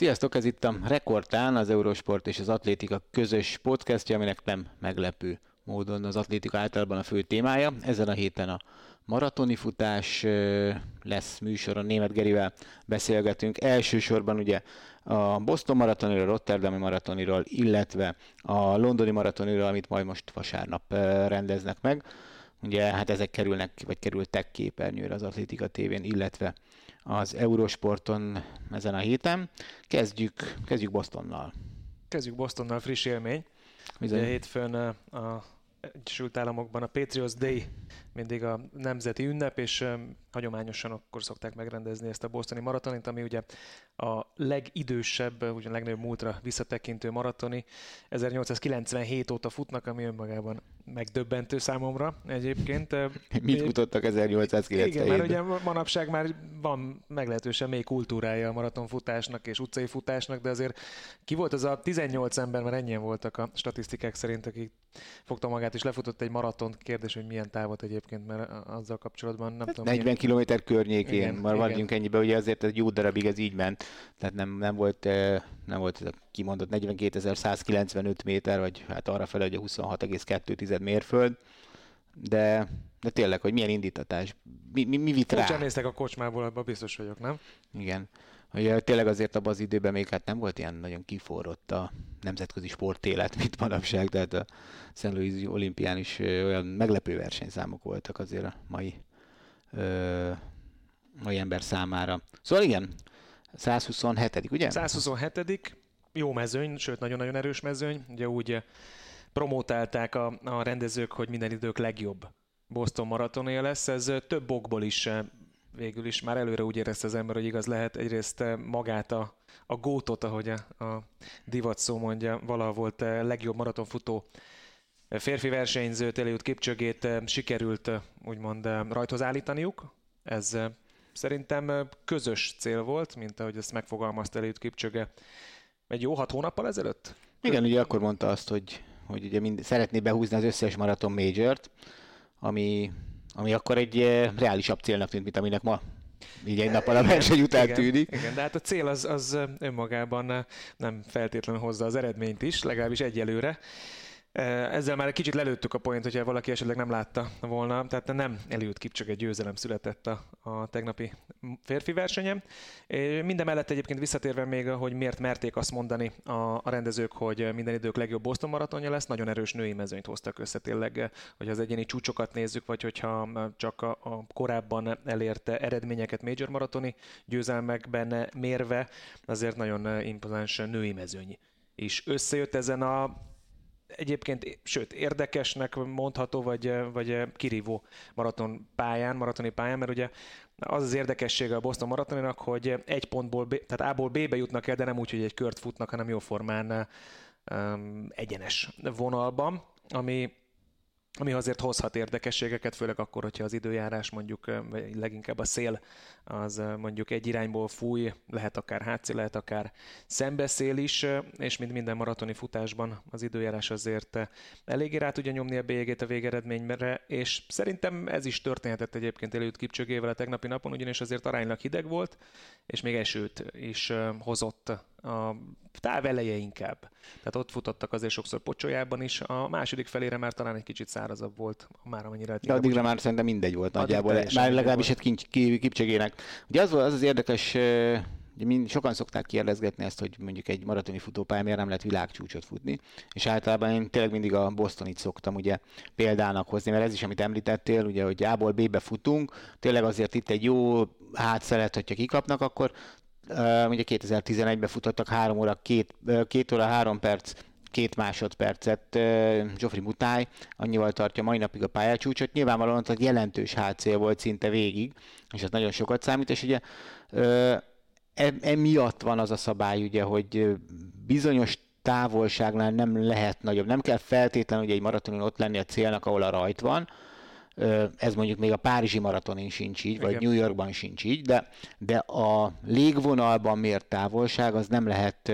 Sziasztok, ez itt a Rekordtán, az Eurosport és az Atlétika közös podcastja, aminek nem meglepő módon az atlétika általában a fő témája. Ezen a héten a maratoni futás lesz műsoron, Német Gerivel beszélgetünk. Elsősorban ugye a Boston maratoniról, Rotterdami maratoniról, illetve a londoni maratoniról, amit majd most vasárnap rendeznek meg. Ugye hát ezek kerülnek, vagy kerültek képernyőre az Atlétika tévén, illetve az Eurosporton ezen a héten. Kezdjük, kezdjük Bostonnal. Kezdjük Bostonnal, friss élmény. Bizony. Ugye hétfőn a Egyesült Államokban a Patriots Day mindig a nemzeti ünnep, és hagyományosan akkor szokták megrendezni ezt a bostoni maratonit, ami ugye a legidősebb, ugye a legnagyobb múltra visszatekintő maratoni. 1897 óta futnak, ami önmagában megdöbbentő számomra egyébként. Mit futottak 1897 Igen, mert ugye manapság már van meglehetősen mély kultúrája a maratonfutásnak és utcai futásnak, de azért ki volt az a 18 ember, mert ennyien voltak a statisztikák szerint, akik fogta magát és lefutott egy maratont. Kérdés, hogy milyen távot egyébként, mert azzal kapcsolatban nem hát tudom. 40 milyen... km környékén, igen, már vagyunk ennyibe, ugye azért egy jó darabig ez így ment, tehát nem, nem volt, nem volt ez a kimondott 42.195 méter, vagy hát arra fel, hogy a 26,2 mérföld, de, de tényleg, hogy milyen indítatás, mi, mi, mi vit rá? néztek a kocsmából, abban biztos vagyok, nem? Igen. Ugye tényleg azért abban az időben még hát nem volt ilyen nagyon kiforrott a nemzetközi sportélet, mint manapság, tehát a St. Louis olimpián is olyan meglepő versenyszámok voltak azért a mai, ö, mai ember számára. Szóval igen, 127 ugye? 127 jó mezőny, sőt nagyon-nagyon erős mezőny. Ugye úgy promotálták a, a rendezők, hogy minden idők legjobb Boston maratonia lesz. Ez több okból is végül is már előre úgy érezte az ember, hogy igaz lehet. Egyrészt magát a, a gótot, ahogy a, a divat szó mondja, valaha volt legjobb maratonfutó férfi versenyzőt, Eliud Kipcsögét sikerült úgymond rajthoz állítaniuk. Ez szerintem közös cél volt, mint ahogy ezt megfogalmazta Eliud Kipcsöge egy jó hat hónappal ezelőtt? Igen, ugye akkor mondta azt, hogy, hogy ugye mind, szeretné behúzni az összes maraton majort, ami, ami akkor egy eh, reálisabb célnak tűnt, mint aminek ma így egy nap a verseny után igen, tűnik. Igen, de hát a cél az, az önmagában nem feltétlenül hozza az eredményt is, legalábbis egyelőre. Ezzel már egy kicsit lelőttük a point, hogyha valaki esetleg nem látta volna, tehát nem Eliud egy győzelem született a, a tegnapi férfi versenyem. Minden mellett egyébként visszatérve még, hogy miért merték azt mondani a, a rendezők, hogy minden idők legjobb Boston maratonja lesz, nagyon erős női mezőnyt hoztak össze tényleg, hogy az egyéni csúcsokat nézzük, vagy hogyha csak a, a korábban elérte eredményeket major maratoni győzelmekben mérve, azért nagyon impozáns női mezőny is összejött ezen a egyébként, sőt, érdekesnek mondható, vagy, vagy kirívó maraton pályán, maratoni pályán, mert ugye az az érdekessége a Boston maratoninak, hogy egy pontból, B, tehát A-ból B-be jutnak el, de nem úgy, hogy egy kört futnak, hanem jóformán um, egyenes vonalban, ami ami azért hozhat érdekességeket, főleg akkor, hogyha az időjárás mondjuk, vagy leginkább a szél az mondjuk egy irányból fúj, lehet akár hátszél, lehet akár szembeszél is, és mint minden maratoni futásban az időjárás azért eléggé rá tudja nyomni a bélyegét a végeredményre, és szerintem ez is történhetett egyébként előtt Kipcsögével a tegnapi napon, ugyanis azért aránylag hideg volt, és még esőt is hozott a táv eleje inkább. Tehát ott futottak azért sokszor pocsolyában is, a második felére már talán egy kicsit szárazabb volt, már amennyire... De addigra már szerintem mindegy volt nagyjából, már legalábbis egy Kipcsegének. Ugye az, volt, az az érdekes, Ugye mind, sokan szokták kérdezgetni ezt, hogy mondjuk egy maratoni futópályán miért nem lehet világcsúcsot futni, és általában én tényleg mindig a Bostonit szoktam ugye példának hozni, mert ez is, amit említettél, ugye, hogy A-ból B-be futunk, tényleg azért itt egy jó hátszelet, hogyha kikapnak, akkor ugye 2011-ben futottak 3 óra, 2, 2 óra 3 perc két másodpercet Geoffrey Mutály, annyival tartja mai napig a pályacsúcsot. Nyilvánvalóan hogy jelentős hátszél volt szinte végig, és ez nagyon sokat számít, és ugye uh, emiatt van az a szabály, ugye, hogy bizonyos távolságnál nem lehet nagyobb. Nem kell feltétlenül ugye egy maratonon ott lenni a célnak, ahol a rajt van. Ez mondjuk még a Párizsi maratonin sincs így, vagy Igen. New Yorkban sincs így, de, de a légvonalban mért távolság az nem lehet,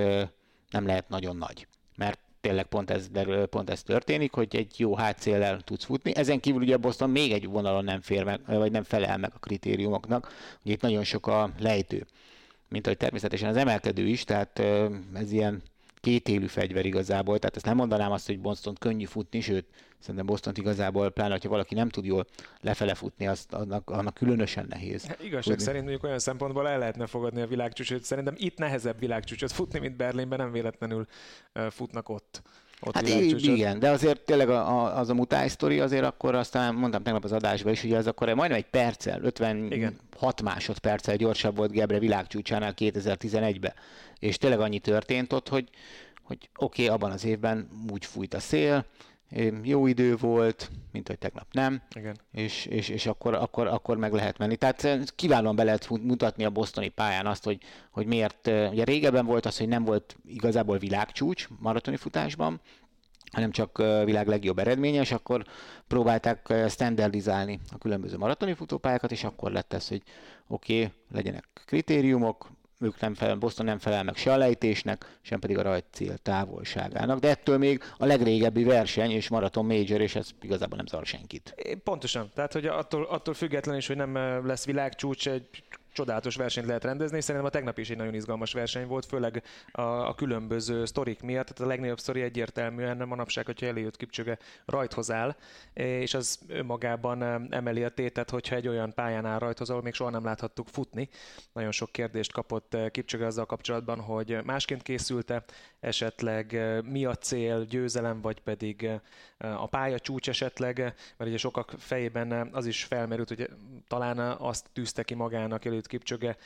nem lehet nagyon nagy. Mert tényleg pont ez, pont ez történik, hogy egy jó hátszéllel tudsz futni. Ezen kívül ugye Boston még egy vonalon nem fér meg, vagy nem felel meg a kritériumoknak. Ugye itt nagyon sok a lejtő mint ahogy természetesen az emelkedő is, tehát ez ilyen kétélű fegyver igazából, tehát ezt nem mondanám azt, hogy Boston könnyű futni, sőt, szerintem Boston igazából, pláne, ha valaki nem tud jól lefele futni, azt, annak, annak különösen nehéz. Hát, igazság futni. szerint mondjuk olyan szempontból el lehetne fogadni a világcsúcsot. Szerintem itt nehezebb világcsúcsot futni, mint Berlinben, nem véletlenül futnak ott. Ott hát igen, de azért tényleg a, a, az a mutáj sztori azért akkor aztán mondtam tegnap az adásban is, hogy az akkor majdnem egy perccel, 56 igen. másodperccel gyorsabb volt Gebre világcsúcsánál 2011-ben. És tényleg annyi történt ott, hogy, hogy oké, okay, abban az évben úgy fújt a szél, jó idő volt, mint hogy tegnap nem, Igen. és, és, és akkor, akkor, akkor meg lehet menni. Tehát kiválóan be lehet mutatni a bosztoni pályán azt, hogy, hogy miért, ugye régebben volt az, hogy nem volt igazából világcsúcs maratoni futásban, hanem csak világ legjobb eredményes, akkor próbálták standardizálni a különböző maratoni futópályákat, és akkor lett ez, hogy oké, okay, legyenek kritériumok, ők nem felel, Boston nem felel meg se a lejtésnek, sem pedig a rajtcél távolságának, de ettől még a legrégebbi verseny és maraton major, és ez igazából nem zavar senkit. Pontosan, tehát hogy attól, attól függetlenül is, hogy nem lesz világcsúcs, egy csodálatos versenyt lehet rendezni, szerintem a tegnap is egy nagyon izgalmas verseny volt, főleg a, a különböző sztorik miatt, tehát a legnagyobb sztori egyértelműen manapság, hogyha eljött Kipcsöge rajthoz áll, és az önmagában emeli a tétet, hogyha egy olyan pályán áll rajthoz, ahol még soha nem láthattuk futni. Nagyon sok kérdést kapott Kipcsöge azzal kapcsolatban, hogy másként készülte, esetleg mi a cél, győzelem, vagy pedig a pálya csúcs esetleg, mert ugye sokak fejében az is felmerült, hogy talán azt tűzte ki magának előtt Kipcsöge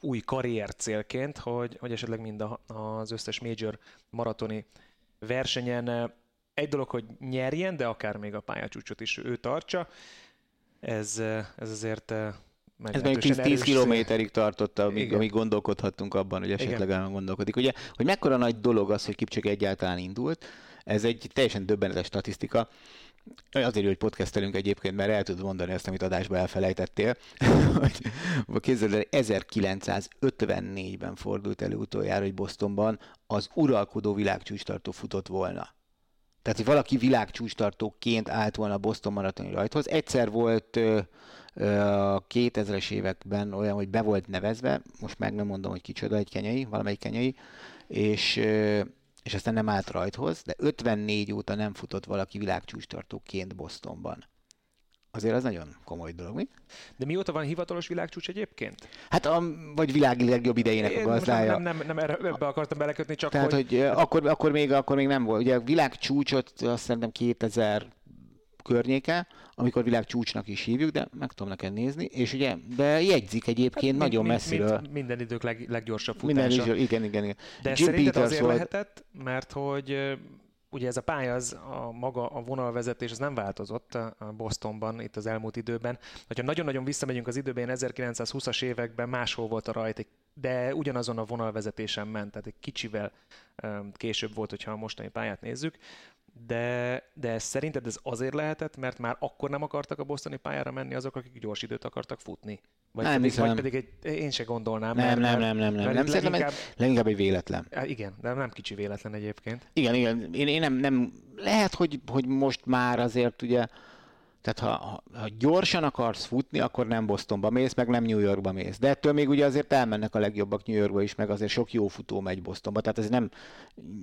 új karrier célként, hogy, hogy esetleg mind a, az összes major maratoni versenyen egy dolog, hogy nyerjen, de akár még a pályacsúcsot is ő tartsa. Ez, ez azért ez még 10, 10 kilométerig tartott, amíg, amíg gondolkodhattunk abban, hogy esetleg Igen. gondolkodik. Ugye, hogy mekkora nagy dolog az, hogy Kipcsöge egyáltalán indult, ez egy teljesen döbbenetes statisztika. Azért, hogy podcastelünk egyébként, mert el tudod mondani ezt, amit adásba elfelejtettél, hogy képzeld el, 1954-ben fordult elő utoljára, hogy Bostonban az uralkodó világcsúcstartó futott volna. Tehát, hogy valaki világcsúcstartóként állt volna a Boston maratoni rajthoz. Egyszer volt a 2000-es években olyan, hogy be volt nevezve, most meg nem mondom, hogy kicsoda, egy kenyai, valamelyik kenyai, és és aztán nem állt rajthoz, de 54 óta nem futott valaki világcsúcstartóként Bostonban. Azért az nagyon komoly dolog, mi? De mióta van hivatalos világcsúcs egyébként? Hát a, vagy világ legjobb idejének Én a gazdája. Nem, nem, nem erre, ebbe akartam belekötni, csak Tehát, hogy... hogy akkor, akkor, még, akkor még nem volt. Ugye a világcsúcsot azt szerintem 2000 környéke, amikor világ csúcsnak is hívjuk, de meg tudom neked nézni, és ugye, de jegyzik egyébként hát, nagyon mind, messziről. Mind, minden idők leg, leggyorsabb futása. Minden idők, igen, igen, igen. De Jim szerinted Peters azért volt... lehetett, mert hogy ugye ez a pálya, az a maga a vonalvezetés, az nem változott a Bostonban itt az elmúlt időben. Ha nagyon-nagyon visszamegyünk az időben, 1920-as években máshol volt a rajt, de ugyanazon a vonalvezetésen ment, tehát egy kicsivel később volt, hogyha a mostani pályát nézzük de, de szerinted ez azért lehetett, mert már akkor nem akartak a bosztoni pályára menni azok, akik gyors időt akartak futni? Vagy nem pedig, vagy pedig egy, én se gondolnám. Nem, mert, nem, nem, nem, nem. nem szerintem leginkább, leginkább egy véletlen. Igen, de nem kicsi véletlen egyébként. Igen, igen. Én, én nem, nem, lehet, hogy, hogy most már azért ugye tehát ha, ha gyorsan akarsz futni, akkor nem Bostonba mész, meg nem New Yorkba mész. De ettől még ugye azért elmennek a legjobbak New Yorkba is, meg azért sok jó futó megy Bostonba. Tehát ez nem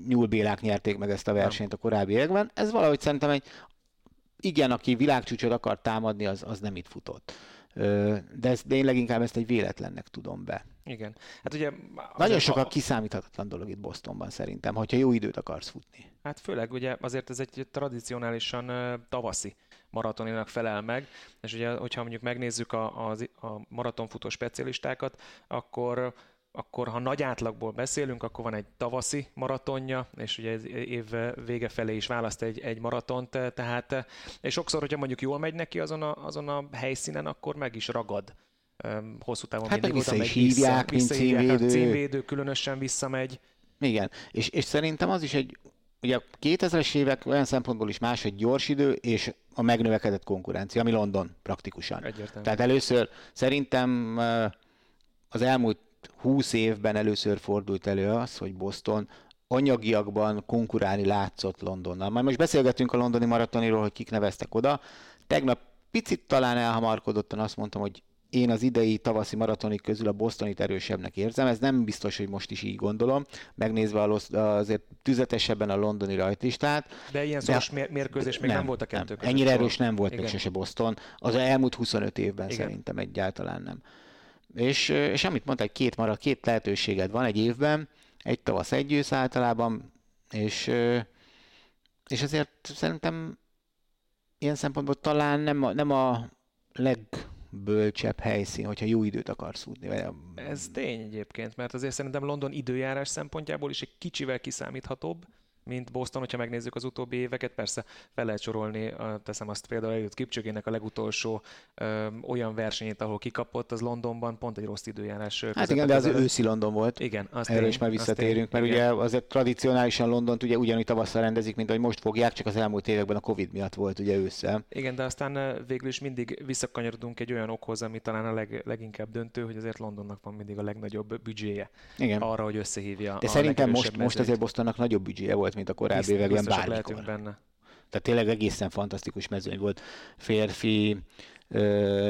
nyúlbélák nyerték meg ezt a versenyt a korábbi években. Ez valahogy szerintem egy, igen, aki világcsúcsot akar támadni, az, az nem itt futott. De, ez, de én leginkább ezt egy véletlennek tudom be. Igen. Hát ugye Nagyon sok a kiszámíthatatlan dolog itt Bostonban szerintem, hogyha jó időt akarsz futni. Hát főleg ugye azért ez egy tradicionálisan tavaszi maratoninak felel meg, és ugye, hogyha mondjuk megnézzük a, a, a maratonfutó specialistákat, akkor akkor ha nagy átlagból beszélünk, akkor van egy tavaszi maratonja, és ugye év vége felé is választ egy, egy maratont, tehát és sokszor, hogyha mondjuk jól megy neki azon a, azon a helyszínen, akkor meg is ragad hosszú távon hát mindig vissza is hívják, vissza, mint címvédő. Hát címvédő különösen visszamegy. Igen, és, és szerintem az is egy ugye a 2000-es évek olyan szempontból is más, hogy gyors idő és a megnövekedett konkurencia, ami London praktikusan. Egyértelmű. Tehát először szerintem az elmúlt 20 évben először fordult elő az, hogy Boston anyagiakban konkurálni látszott Londonnal. Majd most beszélgetünk a londoni maratoniról, hogy kik neveztek oda. Tegnap picit talán elhamarkodottan azt mondtam, hogy én az idei tavaszi maratonik közül a Bostonit erősebbnek érzem. Ez nem biztos, hogy most is így gondolom, megnézve azért tüzetesebben a londoni rajtlistát. De ilyen szoros de... mérkőzés még nem, nem volt a kettő nem. Ennyire erős nem volt Igen. még sose Boston. Az elmúlt 25 évben Igen. szerintem egyáltalán nem. És, és amit mondtál, két marad, két lehetőséged van egy évben, egy tavasz egy ősz általában, és, és azért szerintem ilyen szempontból talán nem a, nem a legbölcsebb helyszín, hogyha jó időt akarsz útni. Ez tény egyébként, mert azért szerintem London időjárás szempontjából is egy kicsivel kiszámíthatóbb, mint Boston, hogyha megnézzük az utóbbi éveket. Persze fel lehet sorolni, teszem azt például előtt Kipcsögének a legutolsó ö, olyan versenyét, ahol kikapott, az Londonban pont egy rossz időjárás. Hát igen, de az őszi London volt. Igen, azt Erről is már visszatérünk, mert igen. ugye azért tradicionálisan Londont ugye ugyanúgy tavasszal rendezik, mint ahogy most fogják, csak az elmúlt években a Covid miatt volt ugye ősszel. Igen, de aztán végül is mindig visszakanyarodunk egy olyan okhoz, ami talán a leg, leginkább döntő, hogy azért Londonnak van mindig a legnagyobb büdzséje igen. arra, hogy összehívja. De szerintem most, most azért Bostonnak nagyobb büdzséje volt, mint a korábbi években bármikor. benne. Tehát tényleg egészen fantasztikus mezőny volt férfi,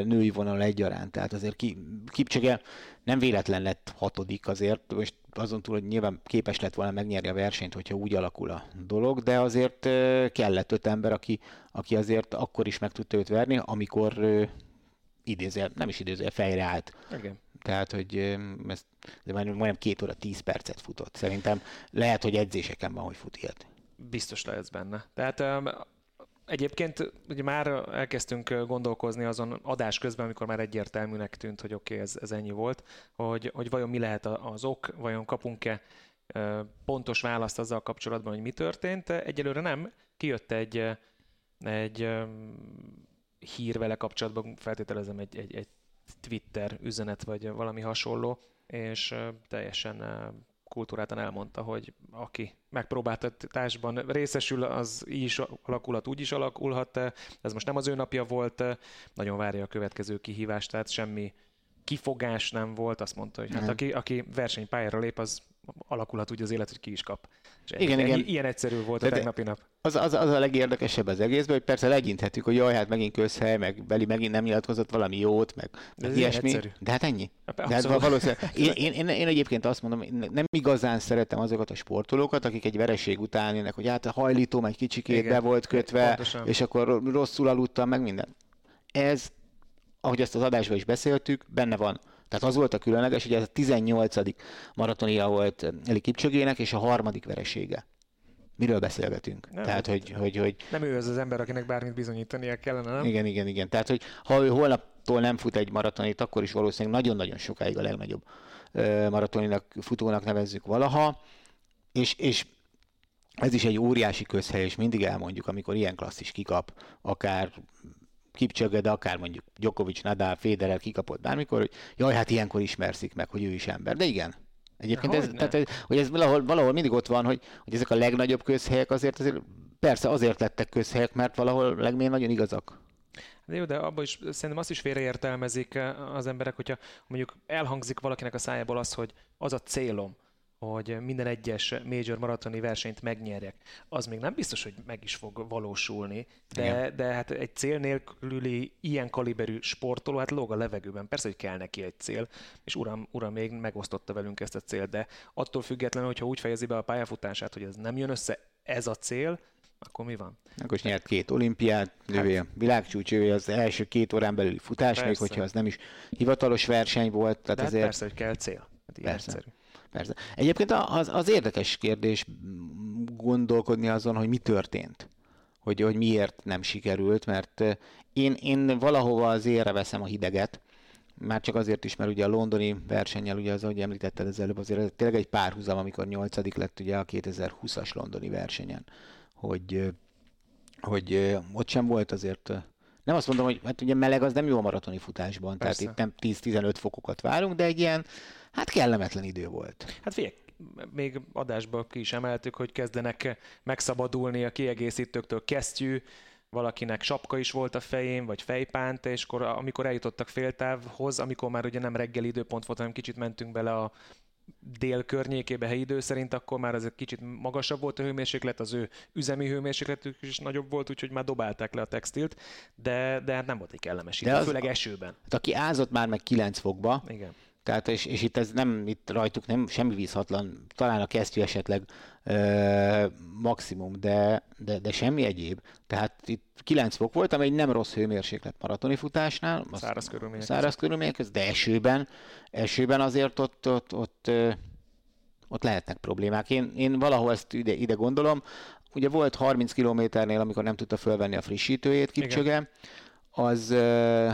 női vonal egyaránt. Tehát azért ki, Kipcsege nem véletlen lett hatodik azért, most azon túl, hogy nyilván képes lett volna megnyerni a versenyt, hogyha úgy alakul a dolog, de azért kellett öt ember, aki, aki azért akkor is meg tudta őt verni, amikor idézél, nem is idézél, fejre állt. Igen. Tehát, hogy ez, de már majdnem két óra, tíz percet futott. Szerintem lehet, hogy edzéseken van, hogy fut ilyet. Biztos lehetsz benne. Tehát um, Egyébként ugye már elkezdtünk gondolkozni azon adás közben, amikor már egyértelműnek tűnt, hogy oké, okay, ez, ez ennyi volt, hogy, hogy vajon mi lehet az ok, vajon kapunk-e pontos választ azzal kapcsolatban, hogy mi történt. Egyelőre nem. Kijött egy, egy hír vele kapcsolatban, feltételezem egy, egy, egy Twitter üzenet, vagy valami hasonló, és teljesen kultúráltan elmondta, hogy aki megpróbáltatásban részesül, az így is alakulhat, úgy is alakulhat. Ez most nem az ő napja volt, nagyon várja a következő kihívást, tehát semmi kifogás nem volt, azt mondta, hogy hát aki, aki versenypályára lép, az alakulhat úgy az élet, hogy ki is kap. És igen, ennyi, igen. Ilyen egyszerű volt de a tegnapi nap. Az, az, az a legérdekesebb az egészben, hogy persze legyinthetjük, hogy jaj, hát megint közhely, meg Beli megint nem nyilatkozott valami jót, meg, de meg ilyesmi. Egyszerű. De hát ennyi. de hát valószínűleg, én, én, én, én, egyébként azt mondom, nem igazán szeretem azokat a sportolókat, akik egy vereség után jönnek, hogy hát a hajlítóm egy kicsikét igen, be volt kötve, pontosan. és akkor rosszul aludtam, meg minden. Ez, ahogy ezt az adásban is beszéltük, benne van tehát az volt a különleges, hogy ez a 18. maratonia volt Eli Kipcsögének, és a harmadik veresége. Miről beszélgetünk? Nem, Tehát, hogy, hogy, hogy... Nem ő az az ember, akinek bármit bizonyítania kellene, nem? Igen, igen, igen. Tehát, hogy ha ő holnaptól nem fut egy maratonit, akkor is valószínűleg nagyon-nagyon sokáig a legnagyobb maratoninak, futónak nevezzük valaha, és, és ez is egy óriási közhely, és mindig elmondjuk, amikor ilyen klasszis kikap, akár Kipcsöge, de akár mondjuk Djokovic, Nadal, Federer kikapott bármikor, hogy jaj, hát ilyenkor ismerszik meg, hogy ő is ember. De igen, Egyébként ez, tehát, hogy ez valahol, valahol mindig ott van, hogy, hogy ezek a legnagyobb közhelyek azért, azért persze azért lettek közhelyek, mert valahol legmény nagyon igazak. De jó, de abban is szerintem azt is félreértelmezik az emberek, hogyha mondjuk elhangzik valakinek a szájából az, hogy az a célom, hogy minden egyes major maratoni versenyt megnyerjek, az még nem biztos, hogy meg is fog valósulni, de, de hát egy cél nélküli ilyen kaliberű sportoló, hát lóg a levegőben. Persze, hogy kell neki egy cél, és uram, uram még megosztotta velünk ezt a célt, de attól függetlenül, hogyha úgy fejezi be a pályafutását, hogy ez nem jön össze, ez a cél, akkor mi van? Akkor is nyert két olimpiát, hát, a világcsúcs, ő az első két órán belüli futás, persze. még hogyha az nem is hivatalos verseny volt. Tehát de hát persze, hogy kell cél. Hát persze. Egyszerű. Persze. Egyébként az, az érdekes kérdés gondolkodni azon, hogy mi történt. Hogy, hogy miért nem sikerült, mert én, én valahova az érre veszem a hideget, már csak azért is, mert ugye a londoni versennyel, ugye az, ahogy említetted az előbb, azért tényleg egy párhuzam, amikor nyolcadik lett ugye a 2020-as londoni versenyen, hogy, hogy ott sem volt azért nem azt mondom, hogy hát ugye meleg az nem jó a maratoni futásban, Persze. tehát itt nem 10-15 fokokat várunk, de egy ilyen Hát kellemetlen idő volt. Hát figyelj, még adásba ki is emeltük, hogy kezdenek megszabadulni a kiegészítőktől kesztyű, valakinek sapka is volt a fején, vagy fejpánt, és akkor, amikor eljutottak féltávhoz, amikor már ugye nem reggeli időpont volt, hanem kicsit mentünk bele a dél környékébe helyi idő szerint, akkor már ez egy kicsit magasabb volt a hőmérséklet, az ő üzemi hőmérsékletük is nagyobb volt, úgyhogy már dobálták le a textilt, de, de hát nem volt egy kellemes idő, főleg esőben. Hát aki ázott már meg 9 fokba, Igen. Tehát, és, és itt ez nem, itt rajtuk nem semmi vízhatlan, talán a kesztyű esetleg maximum, de, de, de semmi egyéb. Tehát itt 9 fok volt, ami egy nem rossz hőmérséklet maratoni futásnál. Száraz körülmények. Száraz körülmények között, de esőben, esőben azért ott, ott, ott, ott lehetnek problémák. Én, én valahol ezt ide, ide gondolom. Ugye volt 30 kilométernél, amikor nem tudta fölvenni a frissítőjét Kipcsöge, az uh,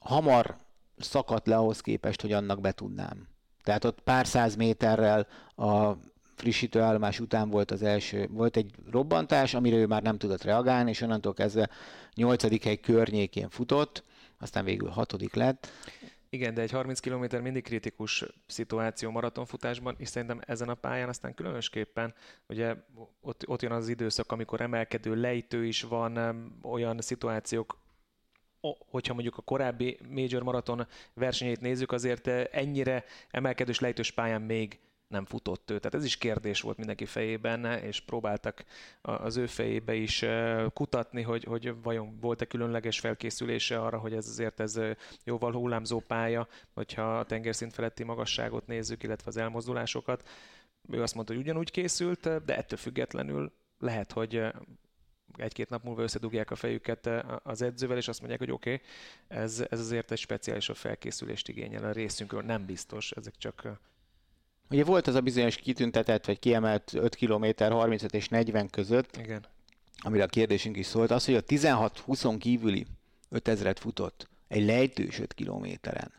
hamar szakadt le ahhoz képest, hogy annak betudnám. Tehát ott pár száz méterrel a frissítőállomás után volt az első, volt egy robbantás, amire ő már nem tudott reagálni, és onnantól kezdve nyolcadik hely környékén futott, aztán végül hatodik lett. Igen, de egy 30 km mindig kritikus szituáció maratonfutásban, és szerintem ezen a pályán aztán különösképpen, ugye ott, ott jön az időszak, amikor emelkedő lejtő is van, olyan szituációk, hogyha mondjuk a korábbi Major Maraton versenyét nézzük, azért eh, ennyire emelkedős lejtős pályán még nem futott ő. Tehát ez is kérdés volt mindenki fejében, és próbáltak az ő fejébe is eh, kutatni, hogy, hogy vajon volt-e különleges felkészülése arra, hogy ez azért ez eh, jóval hullámzó pálya, hogyha a tengerszint feletti magasságot nézzük, illetve az elmozdulásokat. Ő azt mondta, hogy ugyanúgy készült, de ettől függetlenül lehet, hogy egy-két nap múlva összedugják a fejüket eh, az edzővel, és azt mondják, hogy oké, okay, ez, ez azért egy speciálisabb felkészülést igényel a részünkről. Nem biztos, ezek csak eh, Ugye volt az a bizonyos kitüntetett, vagy kiemelt 5 km 35 és 40 között, Igen. amire a kérdésünk is szólt, az, hogy a 16-20 kívüli 5000-et futott egy lejtős 5 kilométeren,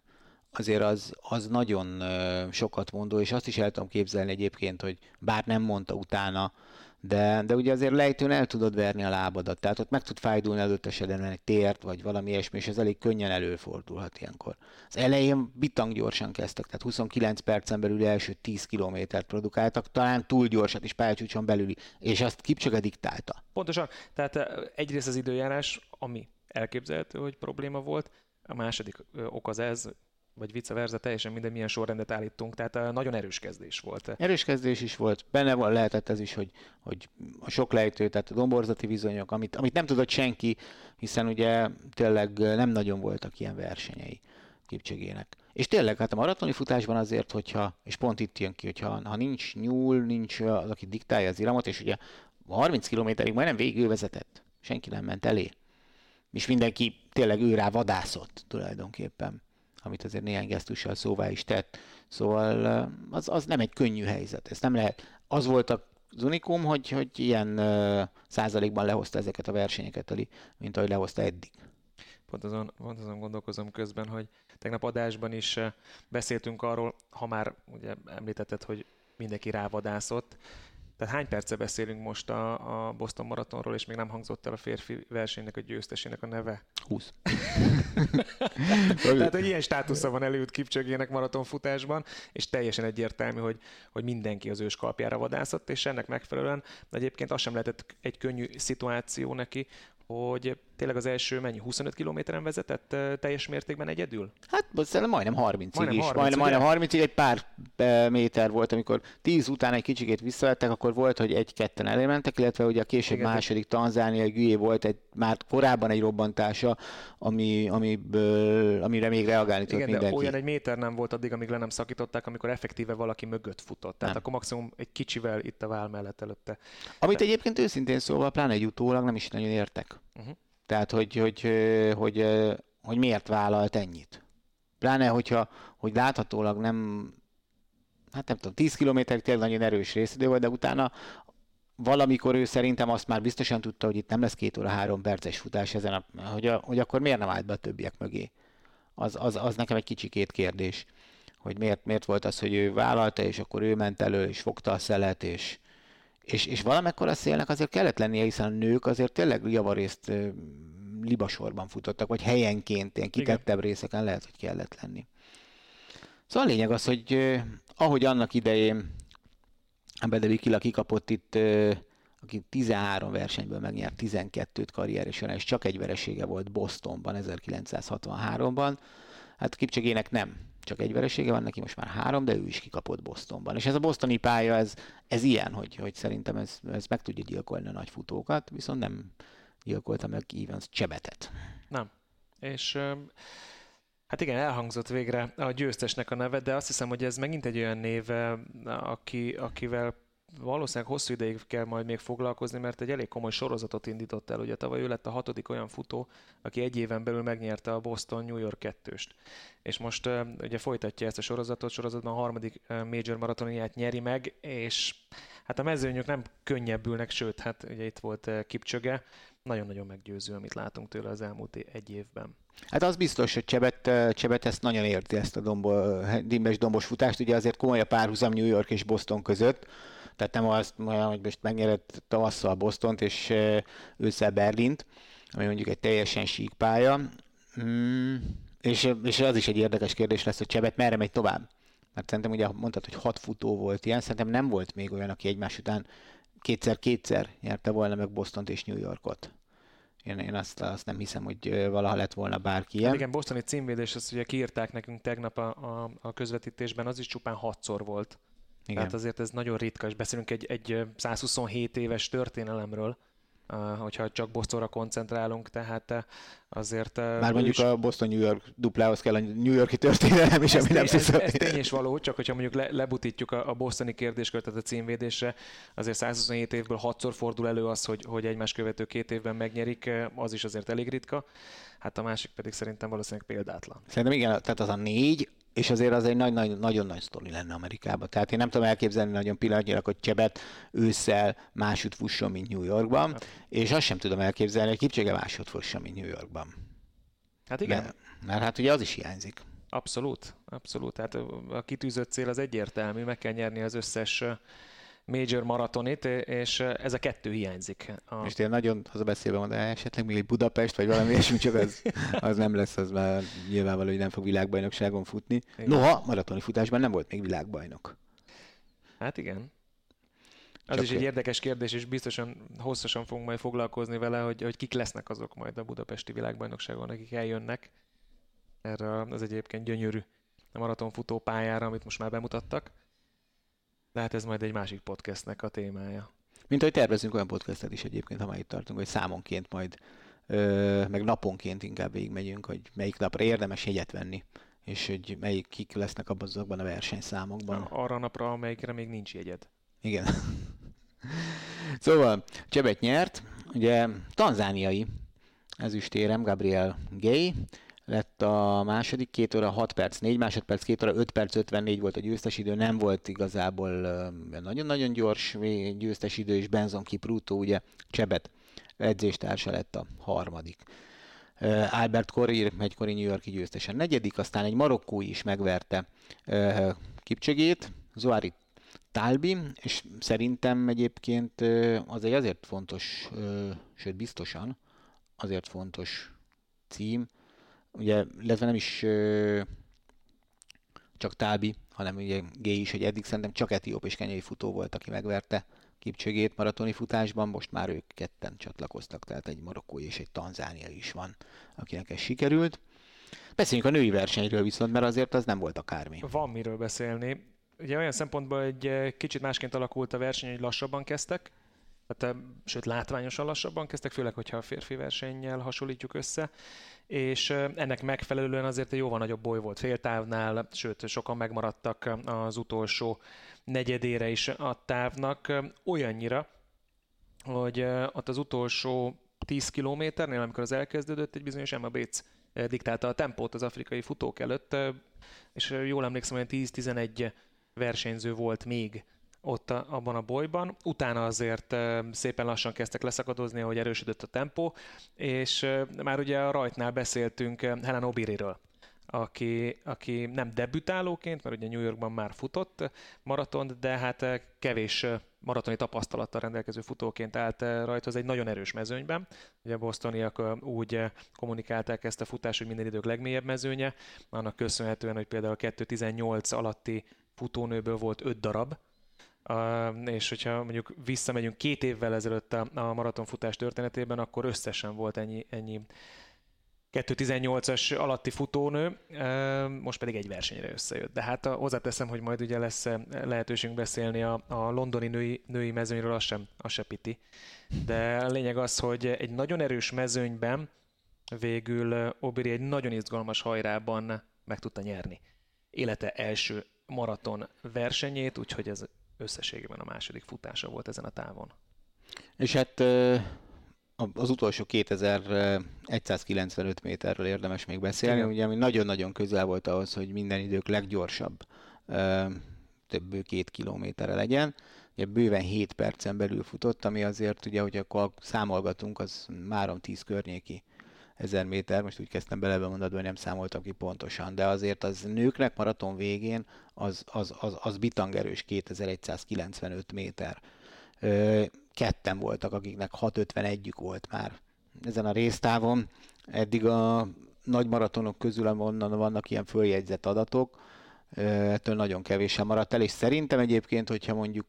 azért az, az nagyon sokat mondó, és azt is el tudom képzelni egyébként, hogy bár nem mondta utána, de, de ugye azért lejtőn el tudod verni a lábadat, tehát ott meg tud fájdulni előtt esetben egy tért, vagy valami ilyesmi, és ez elég könnyen előfordulhat ilyenkor. Az elején bitang gyorsan kezdtek, tehát 29 percen belül első 10 kilométert produkáltak, talán túl gyorsat is pályacsúcson belüli, és azt Kipcsöge diktálta. Pontosan, tehát egyrészt az időjárás, ami elképzelhető, hogy probléma volt, a második ok az ez, vagy vice versa, teljesen minden milyen sorrendet állítunk, tehát nagyon erős kezdés volt. Erős kezdés is volt, benne van, lehetett ez is, hogy, hogy a sok lejtő, tehát a domborzati bizonyok, amit, amit nem tudott senki, hiszen ugye tényleg nem nagyon voltak ilyen versenyei Kipcsegének. És tényleg, hát a maratoni futásban azért, hogyha, és pont itt jön ki, hogyha ha nincs nyúl, nincs az, aki diktálja az iramot, és ugye 30 kilométerig majdnem végül vezetett, senki nem ment elé. És mindenki tényleg ő rá vadászott tulajdonképpen amit azért néhány gesztussal szóvá is tett. Szóval az, az nem egy könnyű helyzet. Ez nem lehet. Az volt az unikum, hogy, hogy ilyen uh, százalékban lehozta ezeket a versenyeket, mint ahogy lehozta eddig. Pont azon, pont azon gondolkozom közben, hogy tegnap adásban is beszéltünk arról, ha már ugye említetted, hogy mindenki rávadászott, tehát hány perce beszélünk most a, a Boston Maratonról, és még nem hangzott el a férfi versenynek a győztesének a neve? 20. Tehát, hogy ilyen státusza van előtt Kipcsögének maratonfutásban, és teljesen egyértelmű, hogy, hogy mindenki az ős kalpjára vadászott, és ennek megfelelően egyébként az sem lehetett egy könnyű szituáció neki, hogy tényleg az első mennyi, 25 kilométeren vezetett teljes mértékben egyedül? Hát szerintem majdnem 30 majdnem is. 30, majdnem, majdnem 30 egy pár méter volt, amikor 10 után egy kicsikét visszavettek, akkor volt, hogy egy-ketten elmentek, illetve ugye a később Igen. második Tanzánia Gülyé volt egy már korábban egy robbantása, ami, amiből, amire még reagálni tudott Igen, mindenki. de olyan egy méter nem volt addig, amíg le nem szakították, amikor effektíve valaki mögött futott. Tehát nem. akkor maximum egy kicsivel itt a vál mellett előtte. Amit de... egyébként őszintén szóval, pláne egy utólag nem is nagyon értek. Uh-huh. Tehát, hogy, hogy, hogy, hogy miért vállalt ennyit. Pláne, hogyha hogy láthatólag nem, hát nem tudom, 10 km tényleg nagyon erős részidő volt, de utána valamikor ő szerintem azt már biztosan tudta, hogy itt nem lesz két óra három perces futás ezen, a, hogy, a, hogy akkor miért nem állt be a többiek mögé. Az, az, az nekem egy kicsikét kérdés, hogy miért, miért volt az, hogy ő vállalta, és akkor ő ment elő, és fogta a szelet, és, és, és valamekkor a szélnek azért kellett lennie, hiszen a nők azért tényleg javarészt libasorban futottak, vagy helyenként, ilyen kitettebb Igen. részeken lehet, hogy kellett lenni. Szóval a lényeg az, hogy ahogy annak idején Bedeli Kila kikapott itt, aki 13 versenyből megnyert 12-t karrieresen, és csak egy veresége volt Bostonban 1963-ban, hát Kipcsegének nem csak egy veresége van neki, most már három, de ő is kikapott Bostonban. És ez a bostoni pálya, ez, ez ilyen, hogy, hogy szerintem ez, ez meg tudja gyilkolni a nagy futókat, viszont nem gyilkolta meg Evans Csebetet. Nem. És Hát igen, elhangzott végre a győztesnek a neve, de azt hiszem, hogy ez megint egy olyan név, aki, akivel valószínűleg hosszú ideig kell majd még foglalkozni, mert egy elég komoly sorozatot indított el. Ugye tavaly ő lett a hatodik olyan futó, aki egy éven belül megnyerte a Boston New York kettőst. És most ugye folytatja ezt a sorozatot, sorozatban a harmadik major maratoniát nyeri meg, és hát a mezőnyök nem könnyebbülnek, sőt, hát ugye itt volt Kipcsöge, nagyon-nagyon meggyőző, amit látunk tőle az elmúlt egy évben. Hát az biztos, hogy Csebet, Csebet ezt nagyon érti, ezt a dombo, dimbes dombos futást. Ugye azért komoly a párhuzam New York és Boston között. Tehát nem az, hogy most megnyerett tavasszal Bostont és ősszel Berlint, ami mondjuk egy teljesen sík pálya. Mm, és, és az is egy érdekes kérdés lesz, hogy Csebet merre megy tovább. Mert szerintem ugye mondtad, hogy hat futó volt ilyen, szerintem nem volt még olyan, aki egymás után kétszer-kétszer nyerte volna meg Bostont és New Yorkot. Én, én azt, azt nem hiszem, hogy valaha lett volna bárki ilyen. Hát igen, bostoni címvédés, azt ugye kiírták nekünk tegnap a, a, a közvetítésben, az is csupán hatszor volt. Igen. Tehát azért ez nagyon ritka, és beszélünk egy, egy 127 éves történelemről, hogyha csak Bostonra koncentrálunk, tehát eh, azért... Már mondjuk is... a Boston-New York duplához kell a New Yorki történelem is, ami nem ez, ez, ez tény és való, csak hogyha mondjuk le, lebutítjuk a, a bostoni kérdéskört, tehát a címvédésre, azért 127 évből hatszor fordul elő az, hogy, hogy egymás követő két évben megnyerik, az is azért elég ritka. Hát a másik pedig szerintem valószínűleg példátlan. Szerintem igen, tehát az a négy, és azért az egy nagy, nagy, nagyon nagy sztori lenne Amerikában. Tehát én nem tudom elképzelni nagyon pillanatnyilag, hogy Csebet ősszel másút fusson, mint New Yorkban, hát. és azt sem tudom elképzelni, hogy Kipcsege másod fusson, mint New Yorkban. Hát igen. Mert, mert hát ugye az is hiányzik. Abszolút, abszolút. Tehát a kitűzött cél az egyértelmű, meg kell nyerni az összes major maratonit, és ez a kettő hiányzik. A... És tényleg nagyon beszélve van, de esetleg még egy Budapest, vagy valami ilyesmi, csak az, az nem lesz, az már nyilvánvaló, hogy nem fog világbajnokságon futni. Igen. Noha, maratoni futásban nem volt még világbajnok. Hát igen. Az Csak is egy érdekes kérdés, és biztosan hosszasan fogunk majd foglalkozni vele, hogy, hogy kik lesznek azok majd a budapesti világbajnokságon, akik eljönnek erre az egyébként gyönyörű maratonfutó pályára, amit most már bemutattak. De hát ez majd egy másik podcastnek a témája. Mint ahogy tervezünk olyan podcastet is egyébként, ha már itt tartunk, hogy számonként majd, ö, meg naponként inkább végigmegyünk, hogy melyik napra érdemes jegyet venni, és hogy melyik kik lesznek abban azokban a versenyszámokban. Arra a napra, amelyikre még nincs jegyed. Igen. szóval Csebet nyert, ugye tanzániai ezüstérem Gabriel Gay, lett a második, két óra 6 perc, 4 másodperc, két óra 5 perc 54 volt a győztes idő, nem volt igazából nagyon-nagyon gyors győztes idő, és Benzon Kipruto ugye Csebet edzéstársa lett a harmadik. Albert Korir, egykori New Yorki győztesen negyedik, aztán egy marokkói is megverte Kipcsegét, Zoari Talbi, és szerintem egyébként az egy azért fontos, sőt biztosan azért fontos cím, ugye, illetve nem is csak Tábi, hanem ugye G is, hogy eddig szerintem csak etióp és kenyai futó volt, aki megverte Kipcsögét maratoni futásban, most már ők ketten csatlakoztak, tehát egy marokkói és egy tanzánia is van, akinek ez sikerült. Beszéljünk a női versenyről viszont, mert azért az nem volt akármi. Van miről beszélni. Ugye olyan szempontból egy kicsit másként alakult a verseny, hogy lassabban kezdtek, tehát, sőt látványosan lassabban kezdtek, főleg, hogyha a férfi versennyel hasonlítjuk össze, és ennek megfelelően azért egy jóval nagyobb boly volt féltávnál, sőt, sokan megmaradtak az utolsó negyedére is a távnak, olyannyira, hogy ott az utolsó 10 kilométernél, amikor az elkezdődött, egy bizonyos Emma Bates diktálta a tempót az afrikai futók előtt, és jól emlékszem, hogy 10-11 versenyző volt még ott a, abban a bolyban. Utána azért szépen lassan kezdtek leszakadozni, ahogy erősödött a tempó, és már ugye a rajtnál beszéltünk Helen Obiriről, aki, aki nem debütálóként, mert ugye New Yorkban már futott maratont, de hát kevés maratoni tapasztalattal rendelkező futóként állt rajta, az egy nagyon erős mezőnyben. Ugye a bostoniak úgy kommunikálták ezt a futást, hogy minden idők legmélyebb mezőnye, annak köszönhetően, hogy például a 2.18 alatti futónőből volt 5 darab, és hogyha mondjuk visszamegyünk két évvel ezelőtt a, a maratonfutás történetében, akkor összesen volt ennyi, ennyi 2.18-as alatti futónő, most pedig egy versenyre összejött. De hát hozzáteszem, hogy majd ugye lesz lehetőségünk beszélni a, a londoni női, női mezőnyről, az sem, az sem piti. De a lényeg az, hogy egy nagyon erős mezőnyben végül Obiri egy nagyon izgalmas hajrában meg tudta nyerni élete első maraton versenyét, úgyhogy ez összességében a második futása volt ezen a távon. És hát az utolsó 2195 méterről érdemes még beszélni, Igen. ugye ami nagyon-nagyon közel volt ahhoz, hogy minden idők leggyorsabb több két kilométerre legyen. Ugye bőven 7 percen belül futott, ami azért ugye, hogy akkor számolgatunk, az 3-10 környéki ezer méter, most úgy kezdtem bele mondani, hogy nem számoltam ki pontosan, de azért az nőknek maraton végén az, az, az, az bitangerős 2195 méter ketten voltak, akiknek 651-ük volt már ezen a résztávon. Eddig a nagy maratonok közül, onnan vannak ilyen följegyzett adatok, ettől nagyon kevésen maradt el, és szerintem egyébként, hogyha mondjuk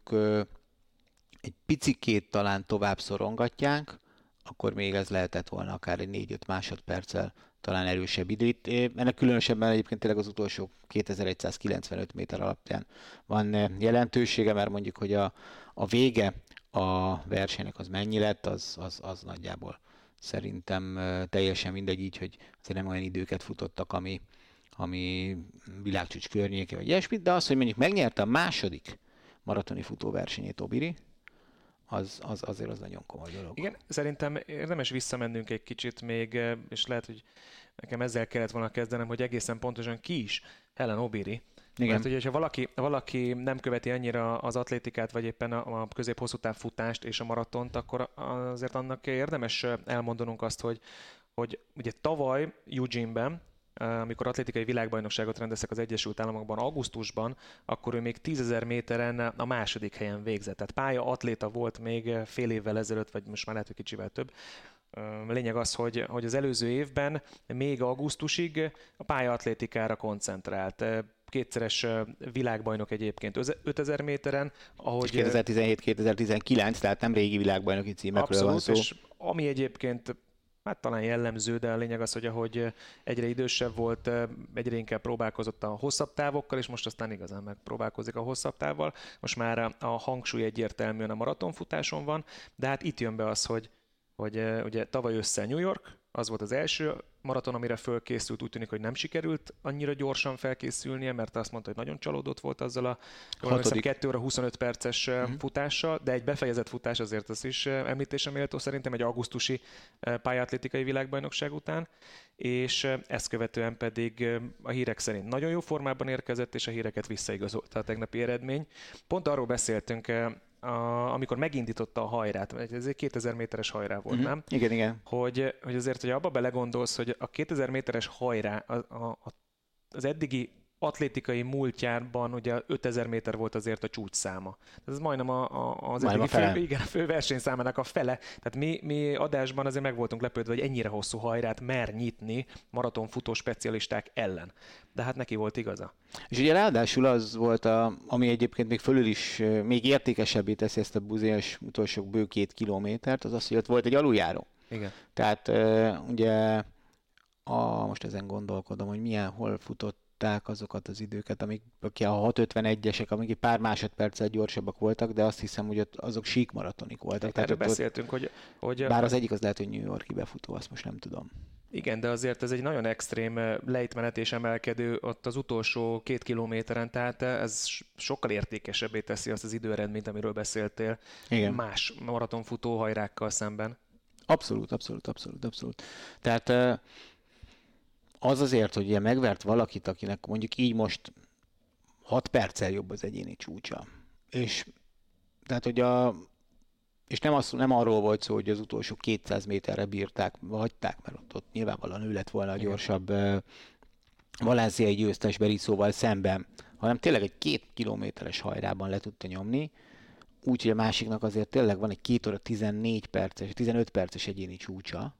egy picikét talán tovább szorongatják, akkor még ez lehetett volna akár egy 4-5 másodperccel talán erősebb idő. Itt ennek különösebben egyébként tényleg az utolsó 2195 méter alapján van jelentősége, mert mondjuk, hogy a, a vége a versenynek az mennyi lett, az, az, az nagyjából szerintem teljesen mindegy így, hogy azért nem olyan időket futottak, ami, ami világcsúcs környéke, vagy ilyesmi, de az, hogy mondjuk megnyerte a második maratoni futóversenyét Obiri, az, az azért az nagyon komoly dolog. Igen, szerintem érdemes visszamennünk egy kicsit még, és lehet, hogy nekem ezzel kellett volna kezdenem, hogy egészen pontosan ki is Helen Obiri, igen. Mert ugye, ha valaki, valaki nem követi annyira az atlétikát, vagy éppen a, a közép-hosszú futást és a maratont, akkor azért annak érdemes elmondanunk azt, hogy, hogy ugye tavaly Eugene-ben, amikor atlétikai világbajnokságot rendeztek az Egyesült Államokban augusztusban, akkor ő még 10.000 méteren a második helyen végzett. Tehát pálya atléta volt még fél évvel ezelőtt, vagy most már lehet, hogy kicsivel több. Lényeg az, hogy, hogy az előző évben még augusztusig a pályaatlétikára koncentrált kétszeres világbajnok egyébként 5000 méteren. Ahogy 2017-2019, tehát nem régi világbajnoki címekről abszolút, van szó. És ami egyébként hát talán jellemző, de a lényeg az, hogy ahogy egyre idősebb volt, egyre inkább próbálkozott a hosszabb távokkal, és most aztán igazán megpróbálkozik a hosszabb távval. Most már a hangsúly egyértelműen a maratonfutáson van, de hát itt jön be az, hogy, hogy ugye tavaly össze New York, az volt az első maraton, amire fölkészült, úgy tűnik, hogy nem sikerült annyira gyorsan felkészülnie, mert azt mondta, hogy nagyon csalódott volt azzal a 2 óra 25 perces uh-huh. futással, de egy befejezett futás azért az is említése méltó szerintem egy augusztusi pályatlétikai világbajnokság után, és ezt követően pedig a hírek szerint nagyon jó formában érkezett, és a híreket visszaigazolta a tegnapi eredmény. Pont arról beszéltünk a, amikor megindította a hajrát, ez egy 2000 méteres hajrá volt, uh-huh. nem? Igen, igen. Hogy, hogy azért, hogy abba belegondolsz, hogy a 2000 méteres hajrá a, a, az eddigi atlétikai múltjában ugye 5000 méter volt azért a csúcsszáma. Ez majdnem a, a, az majdnem a fő, igen, a fő versenyszámának a fele. Tehát mi, mi adásban azért meg voltunk lepődve, hogy ennyire hosszú hajrát mer nyitni maratonfutó specialisták ellen. De hát neki volt igaza. És ugye ráadásul az volt, a, ami egyébként még fölül is még értékesebbé teszi ezt a buziás utolsó bő két kilométert, az az, hogy ott volt egy aluljáró. Igen. Tehát ugye a, most ezen gondolkodom, hogy milyen, hol futott tudták azokat az időket, amik a 651-esek, amik pár másodperccel gyorsabbak voltak, de azt hiszem, hogy ott azok sík maratonik voltak. Tehát erről beszéltünk, ott, hogy, hogy... Bár az egyik az lehet, hogy New Yorki befutó, azt most nem tudom. Igen, de azért ez egy nagyon extrém lejtmenet és emelkedő ott az utolsó két kilométeren, tehát eh, ez sokkal értékesebbé teszi azt az időeredményt, amiről beszéltél, Igen. más maratonfutó hajrákkal szemben. Abszolút, abszolút, abszolút, abszolút. Tehát eh, az azért, hogy ugye megvert valakit, akinek mondjuk így most 6 perccel jobb az egyéni csúcsa. És tehát, hogy a, és nem, az, nem arról volt szó, hogy az utolsó 200 méterre bírták, hagyták, mert ott, ott nyilvánvalóan ő lett volna a gyorsabb uh, valenciai győztes Berizóval szemben, hanem tényleg egy két kilométeres hajrában le tudta nyomni, úgyhogy a másiknak azért tényleg van egy két óra 14 perces, 15 perces egyéni csúcsa,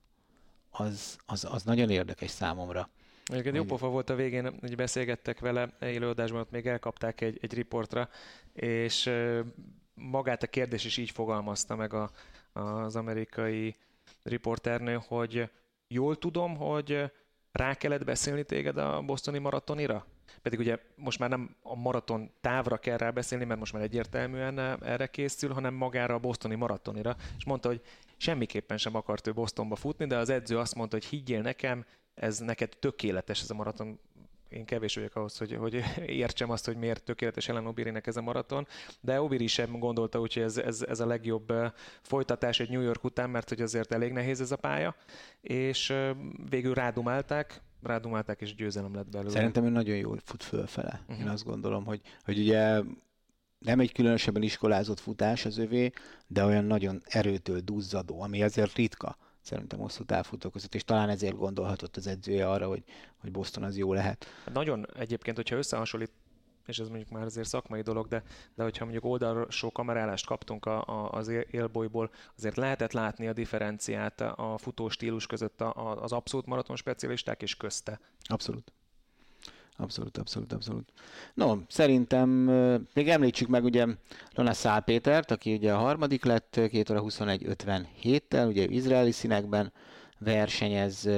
az, az, az nagyon érdekes számomra. Egyébként jó pofa volt a végén, hogy beszélgettek vele élőadásban, ott még elkapták egy, egy riportra, és magát a kérdés is így fogalmazta meg a, az amerikai riporternő, hogy jól tudom, hogy rá kellett beszélni téged a bosztoni maratonira? Pedig ugye most már nem a maraton távra kell rá beszélni, mert most már egyértelműen erre készül, hanem magára a bosztoni maratonira. És mondta, hogy semmiképpen sem akart ő Bostonba futni, de az edző azt mondta, hogy higgyél nekem, ez neked tökéletes ez a maraton, én kevés vagyok ahhoz, hogy, hogy értsem azt, hogy miért tökéletes Ellen Obirinek ez a maraton, de Obiri sem gondolta hogy ez, ez, ez a legjobb folytatás egy New York után, mert hogy azért elég nehéz ez a pálya, és végül rádumálták, rádumálták, és győzelem lett belőle. Szerintem ő nagyon jól fut fölfele. Uh-huh. Én azt gondolom, hogy, hogy ugye nem egy különösebben iskolázott futás az övé, de olyan nagyon erőtől duzzadó, ami azért ritka szerintem hosszú távfutók között, és talán ezért gondolhatott az edzője arra, hogy, hogy Boston az jó lehet. Nagyon egyébként, hogyha összehasonlít és ez mondjuk már azért szakmai dolog, de, de hogyha mondjuk oldalsó kamerálást kaptunk a, a, az élbolyból, azért lehetett látni a differenciát a futó stílus között a, az abszolút maraton specialisták és közte. Abszolút. Abszolút, abszolút, abszolút. No, szerintem még említsük meg ugye Lona Szál aki ugye a harmadik lett 2 óra 21.57-tel, ugye izraeli színekben versenyez,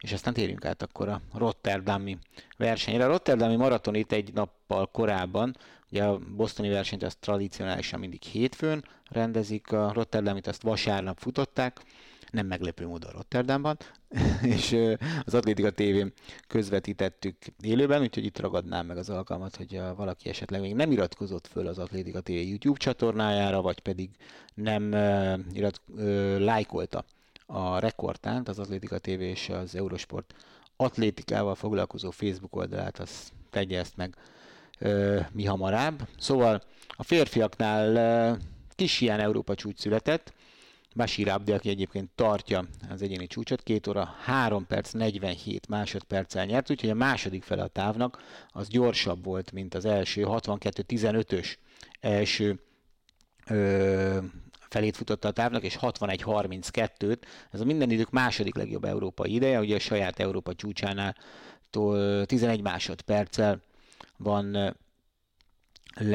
és aztán térjünk át akkor a Rotterdami versenyre. A Rotterdami maraton itt egy nappal korábban, ugye a bosztoni versenyt azt tradicionálisan mindig hétfőn rendezik, a Rotterdamit azt vasárnap futották, nem meglepő módon Rotterdamban, és az Atlétika tévén közvetítettük élőben, úgyhogy itt ragadnám meg az alkalmat, hogy valaki esetleg még nem iratkozott föl az Atlétika TV YouTube csatornájára, vagy pedig nem irat, lájkolta a rekordtánt, az Atlétika TV és az Eurosport atlétikával foglalkozó Facebook oldalát, az tegye ezt meg ö, mi hamarabb. Szóval a férfiaknál ö, kis ilyen Európa csúcs született, Bashir Abdi, aki egyébként tartja az egyéni csúcsot, 2 óra 3 perc 47 másodperccel nyert, úgyhogy a második fele a távnak az gyorsabb volt, mint az első 62-15-ös első ö, felét futotta a távnak, és 61-32-t. Ez a minden idők második legjobb európai ideje, ugye a saját Európa csúcsánál 11 másodperccel van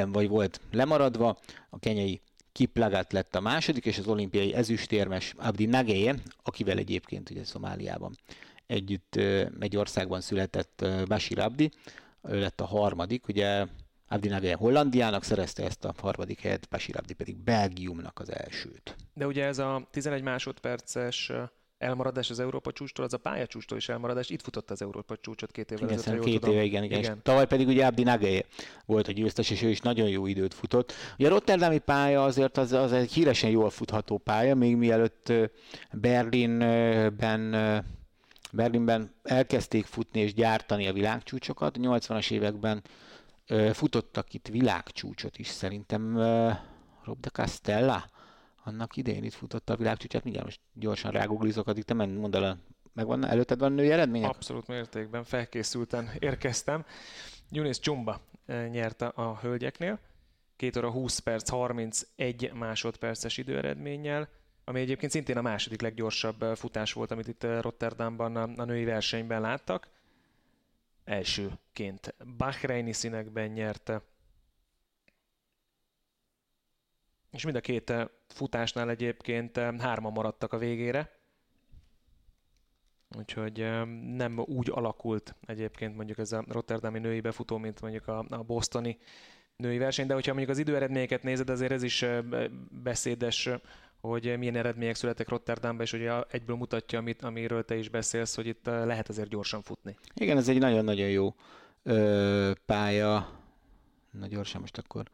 vagy volt lemaradva, a kenyai Kiplagat lett a második, és az olimpiai ezüstérmes Abdi Nageye, akivel egyébként ugye Szomáliában együtt egy országban született Bashir Abdi, ő lett a harmadik, ugye Abdi Nageye Hollandiának szerezte ezt a harmadik helyet, Bashir Abdi pedig Belgiumnak az elsőt. De ugye ez a 11 másodperces elmaradás az Európa csúcstól, az a pályacsúcstól is elmaradás. Itt futott az Európa csúcsot két évvel ezelőtt. Két éve, igen, igen. igen. tavaly pedig ugye Abdi Nageye volt a győztes, és ő is nagyon jó időt futott. Ugye a Rotterdami pálya azért az, az egy híresen jól futható pálya, még mielőtt Berlinben Berlinben elkezdték futni és gyártani a világcsúcsokat. 80-as években futottak itt világcsúcsot is, szerintem Rob de Castella, annak idején itt futotta a világcsúcsát, mindjárt most gyorsan ráguglizok, addig te menj, mondd el, megvan, előtted van női eredmények? Abszolút mértékben, felkészülten érkeztem. Yunis Csumba eh, nyerte a hölgyeknél, 2 óra 20 perc, 31 másodperces időeredménnyel, ami egyébként szintén a második leggyorsabb eh, futás volt, amit itt eh, Rotterdamban a női versenyben láttak. Elsőként Bahreini színekben nyerte és mind a két eh, futásnál egyébként eh, hárman maradtak a végére. Úgyhogy eh, nem úgy alakult egyébként mondjuk ez a Rotterdami női befutó, mint mondjuk a, a bostoni női verseny, de hogyha mondjuk az időeredményeket nézed, azért ez is beszédes, hogy milyen eredmények születtek Rotterdamban, és ugye egyből mutatja, amit, amiről te is beszélsz, hogy itt lehet azért gyorsan futni. Igen, ez egy nagyon-nagyon jó ö, pálya. Na gyorsan most akkor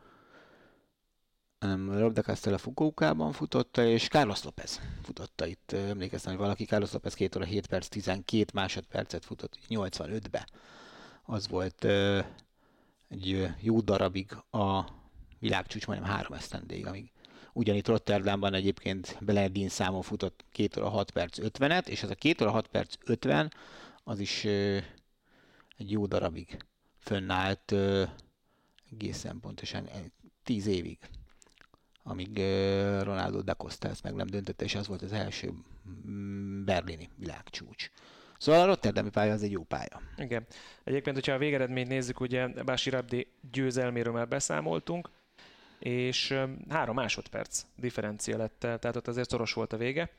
hanem Rob de Castella Fukuokában futotta, és Carlos López futotta itt. Emlékeztem, hogy valaki Carlos López 2 óra 7 perc 12 másodpercet futott 85-be. Az volt egy jó darabig a világcsúcs, majdnem három esztendéig, amíg ugyanitt Rotterdamban egyébként Beledin számon futott 2 óra 6 perc 50-et, és ez a 2 óra 6 perc 50 az is egy jó darabig fönnállt uh, egészen pontosan 10 évig amíg Ronaldo da Costa ezt meg nem döntötte, és az volt az első mm, berlini világcsúcs. Szóval a Rotterdami pálya az egy jó pálya. Igen. Egyébként, hogyha a végeredményt nézzük, ugye Bási Rabdi győzelméről már beszámoltunk, és három másodperc differencia lett, tehát ott azért szoros volt a vége.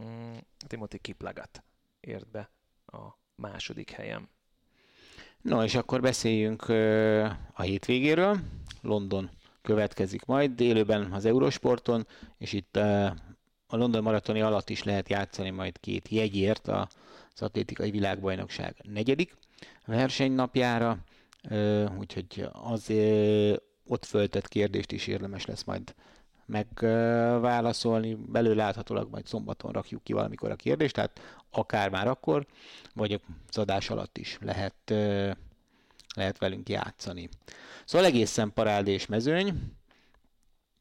Mm, Timothy Kiplagat ért be a második helyen. No, és akkor beszéljünk a hétvégéről. London következik majd, délőben az Eurosporton, és itt a London maratoni alatt is lehet játszani majd két jegyért az atlétikai világbajnokság negyedik versenynapjára, úgyhogy az ott föltett kérdést is érdemes lesz majd megválaszolni. Belőle láthatólag majd szombaton rakjuk ki valamikor a kérdést, tehát akár már akkor, vagy az adás alatt is lehet, lehet velünk játszani. Szóval egészen parádés mezőny.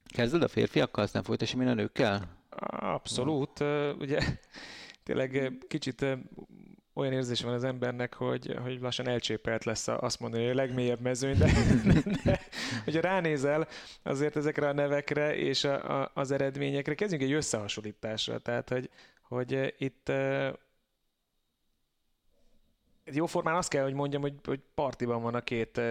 Kezded a férfiakkal, aztán folytassam én a nőkkel? Abszolút. Ugye tényleg kicsit olyan érzés van az embernek, hogy, hogy lassan elcsépelt lesz azt mondani, hogy a legmélyebb mezőny, de, de, de hogyha ránézel azért ezekre a nevekre és a, a, az eredményekre, kezdjünk egy összehasonlításra. Tehát, hogy, hogy itt jóformán azt kell, hogy mondjam, hogy, hogy partiban van a két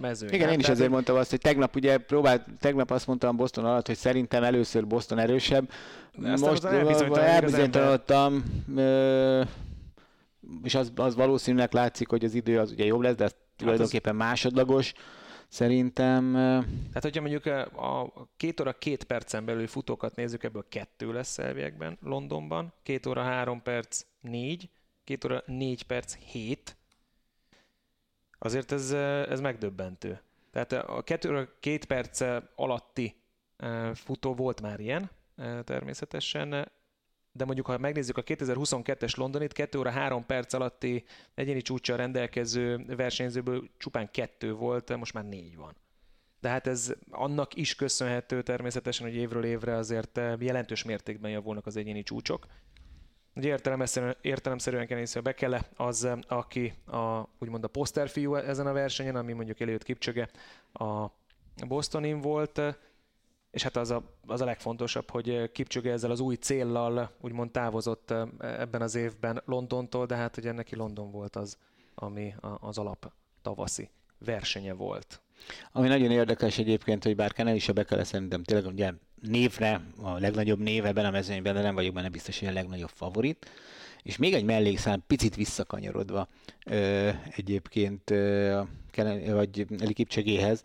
mezőny. Igen, én is ezért mondtam azt, hogy tegnap ugye próbált, tegnap azt mondtam Boston alatt, hogy szerintem először Boston erősebb. Most elbizonytalanodtam, és az, az valószínűleg látszik, hogy az idő az ugye jobb lesz, de ez hát tulajdonképpen másodlagos. Szerintem... Tehát, hogyha mondjuk a két óra két percen belül futókat nézzük, ebből kettő lesz elviekben Londonban, két óra három perc négy, két óra négy perc hét, azért ez, ez megdöbbentő. Tehát a kettő óra két perc alatti futó volt már ilyen, természetesen, de mondjuk ha megnézzük a 2022-es Londonit, 2 óra 3 perc alatti egyéni csúcsa rendelkező versenyzőből csupán kettő volt, most már négy van. De hát ez annak is köszönhető természetesen, hogy évről évre azért jelentős mértékben javulnak az egyéni csúcsok. Ugye értelemszerűen, értelemszerűen nézni, Bekele az, aki a, úgymond a poszterfiú ezen a versenyen, ami mondjuk előtt Kipcsöge a Bostonin volt, és hát az a, az a legfontosabb, hogy Kipcsöge ezzel az új céllal úgymond távozott ebben az évben Londontól, de hát ugye neki London volt az, ami az alap tavaszi versenye volt. Ami nagyon érdekes egyébként, hogy bár Kenel is a Bekele szerintem tényleg ugye névre, a legnagyobb név ebben a mezőnyben, de nem vagyok benne biztos, hogy a legnagyobb favorit. És még egy mellékszám, picit visszakanyarodva ö, egyébként ö, vagy Eli Kipcsegéhez,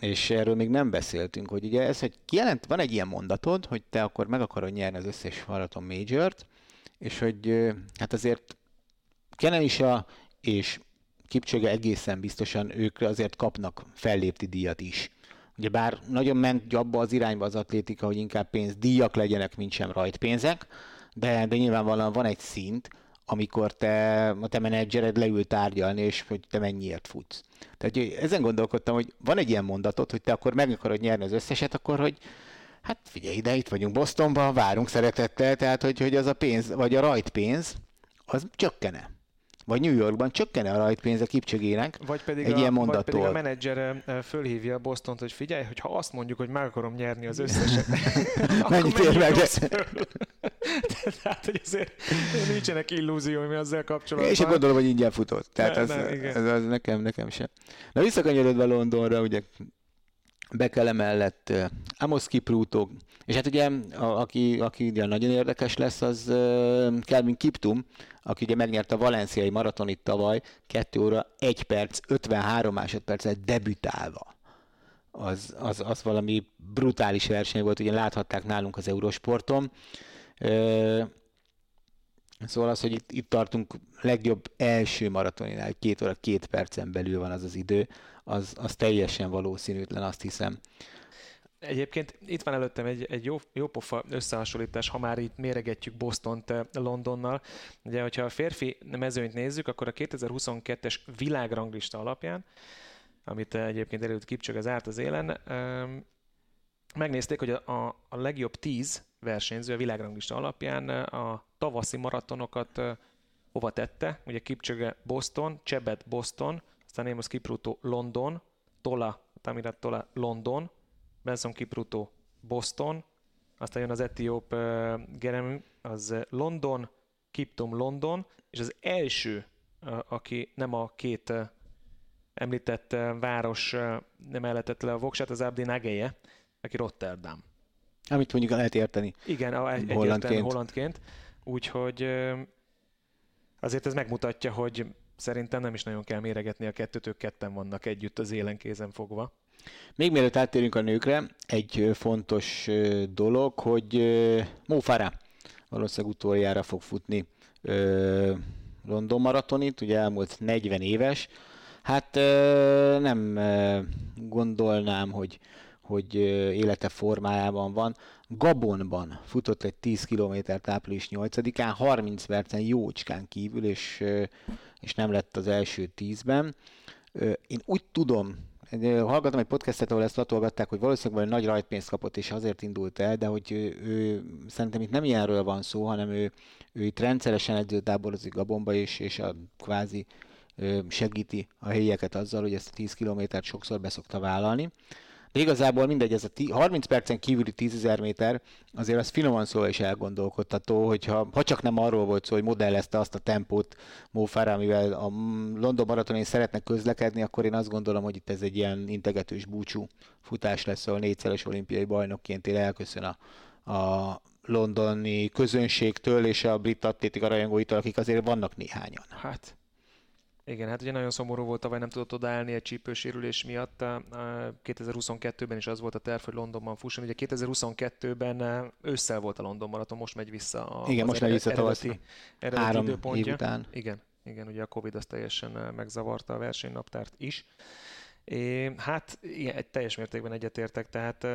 és erről még nem beszéltünk, hogy ugye ez, hogy kijelent, van egy ilyen mondatod, hogy te akkor meg akarod nyerni az összes maraton majort, és hogy hát azért Kenenisa és Kipcsöge egészen biztosan ők azért kapnak fellépti díjat is. Ugye bár nagyon ment abba az irányba az atlétika, hogy inkább pénzdíjak legyenek, mint sem rajtpénzek, de, de nyilvánvalóan van egy szint, amikor te, a te menedzsered leül tárgyalni, és hogy te mennyiért futsz. Tehát ezen gondolkodtam, hogy van egy ilyen mondatot, hogy te akkor meg akarod nyerni az összeset, akkor hogy hát figyelj ide, itt vagyunk Bostonban, várunk szeretettel, tehát hogy, hogy az a pénz, vagy a rajtpénz, az csökkene vagy New Yorkban csökkene a rajtpénz a kipcsögének vagy pedig egy a, ilyen mondattól. Vagy pedig a menedzser fölhívja Bostont, hogy figyelj, hogy ha azt mondjuk, hogy meg akarom nyerni az összeset, mennyit ér meg? Tehát, hogy azért nincsenek illúzióim ezzel kapcsolatban. És én gondolom, hogy ingyen futott. Tehát ne, ez, nem, ez, ez, nekem, nekem sem. Na visszakanyarodva Londonra, ugye Bekele mellett Amos Kipruto, és hát ugye, a, aki, aki ugye nagyon érdekes lesz, az Kelvin Kiptum, aki ugye megnyerte a valenciai maratonit tavaly 2 óra 1 perc 53 másodperccel debütálva. Az, az, az valami brutális verseny volt, ugye láthatták nálunk az Eurosporton. Szóval az, hogy itt, itt tartunk legjobb első maratoninál, két óra két percen belül van az az idő, az, az teljesen valószínűtlen, azt hiszem. Egyébként itt van előttem egy, egy jó, jó pofa összehasonlítás, ha már itt méregetjük Bostont eh, Londonnal. Ugye, hogyha a férfi mezőnyt nézzük, akkor a 2022-es világranglista alapján, amit eh, egyébként előtt Kipcsög az árt az élen, megnézték, hogy a, a, legjobb tíz versenyző a világranglista alapján eh, a tavaszi maratonokat hova tette. Ugye Kipcsöge Boston, Csebet Boston, aztán Amos Kipruto London, Tola, Tamirat Tola London, Benson Kipruto Boston, aztán jön az etióp uh, Gerem, az London, Kiptum London, és az első, uh, aki nem a két uh, említett uh, város uh, nem elletett le a voksát, az Abdi Nageje, aki Rotterdam. Amit mondjuk lehet érteni. Igen, hollandként. hollandként. Úgyhogy azért ez megmutatja, hogy szerintem nem is nagyon kell méregetni a kettőt, ők ketten vannak együtt az élen kézen fogva. Még mielőtt áttérünk a nőkre, egy fontos dolog, hogy Mo Farah valószínűleg utoljára fog futni London maratonit, ugye elmúlt 40 éves. Hát nem gondolnám, hogy, hogy élete formájában van. Gabonban futott egy 10 kilométert április 8-án, 30 percen jócskán kívül, és, és nem lett az első tízben. Én úgy tudom, hallgatom egy podcastet, ahol ezt latolgatták, hogy valószínűleg nagy rajtpénzt kapott, és azért indult el, de hogy ő, ő szerintem itt nem ilyenről van szó, hanem ő, ő itt rendszeresen edzőtáborozik Gabonba, és, és a kvázi segíti a helyieket azzal, hogy ezt a 10 kilométert sokszor beszokta vállalni. De igazából mindegy, ez a 30 percen kívüli 10.000 méter, azért az finoman szólva is elgondolkodtató, hogyha ha csak nem arról volt szó, hogy modellezte azt a tempót Mófára, amivel a London maratonin szeretne közlekedni, akkor én azt gondolom, hogy itt ez egy ilyen integetős búcsú futás lesz, ahol négyszeres olimpiai bajnokként él elköszön a, a londoni közönségtől és a brit atlétika rajongóitól, akik azért vannak néhányan. Hát igen, hát ugye nagyon szomorú volt, tavaly nem tudott odaállni egy csípősérülés miatt. 2022-ben is az volt a terv, hogy Londonban fusson. Ugye 2022-ben ősszel volt a London maraton, most megy vissza a Igen, most megy vissza eredeti, eredeti három időpontja. év után. Igen, igen, ugye a Covid az teljesen megzavarta a versenynaptárt is. É, hát igen, teljes mértékben egyetértek, tehát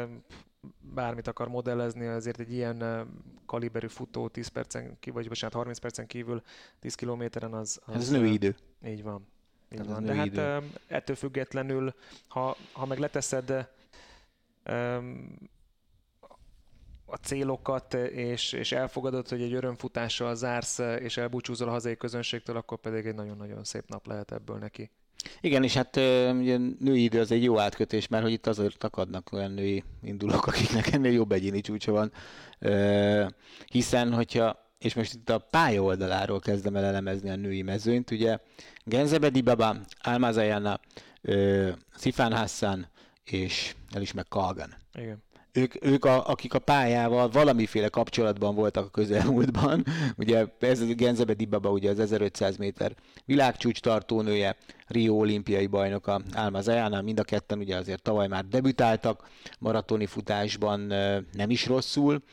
bármit akar modellezni, azért egy ilyen kaliberű futó 10 percen, vagy bocsánat, 30 percen kívül 10 kilométeren az, az... Ez női idő. Így van. Így van. De hát idő. ettől függetlenül, ha, ha meg leteszed a célokat, és, és elfogadod, hogy egy örömfutással zársz, és elbúcsúzol a hazai közönségtől, akkor pedig egy nagyon-nagyon szép nap lehet ebből neki. Igen, és hát ugye női idő az egy jó átkötés, mert hogy itt azért akadnak olyan női indulók, akiknek ennél jobb egyéni csúcsa van, hiszen hogyha és most itt a pálya oldaláról kezdem el elemezni a női mezőnyt, ugye Genzebe Dibaba, Almazayana, Sifan Hassan és el is meg Kalgan. Igen ők, ők a, akik a pályával valamiféle kapcsolatban voltak a közelmúltban. Ugye ez a Genzebe Dibaba, ugye az 1500 méter világcsúcs tartónője, Rio olimpiai bajnoka, Alma Zayana, mind a ketten ugye azért tavaly már debütáltak maratoni futásban nem is rosszul.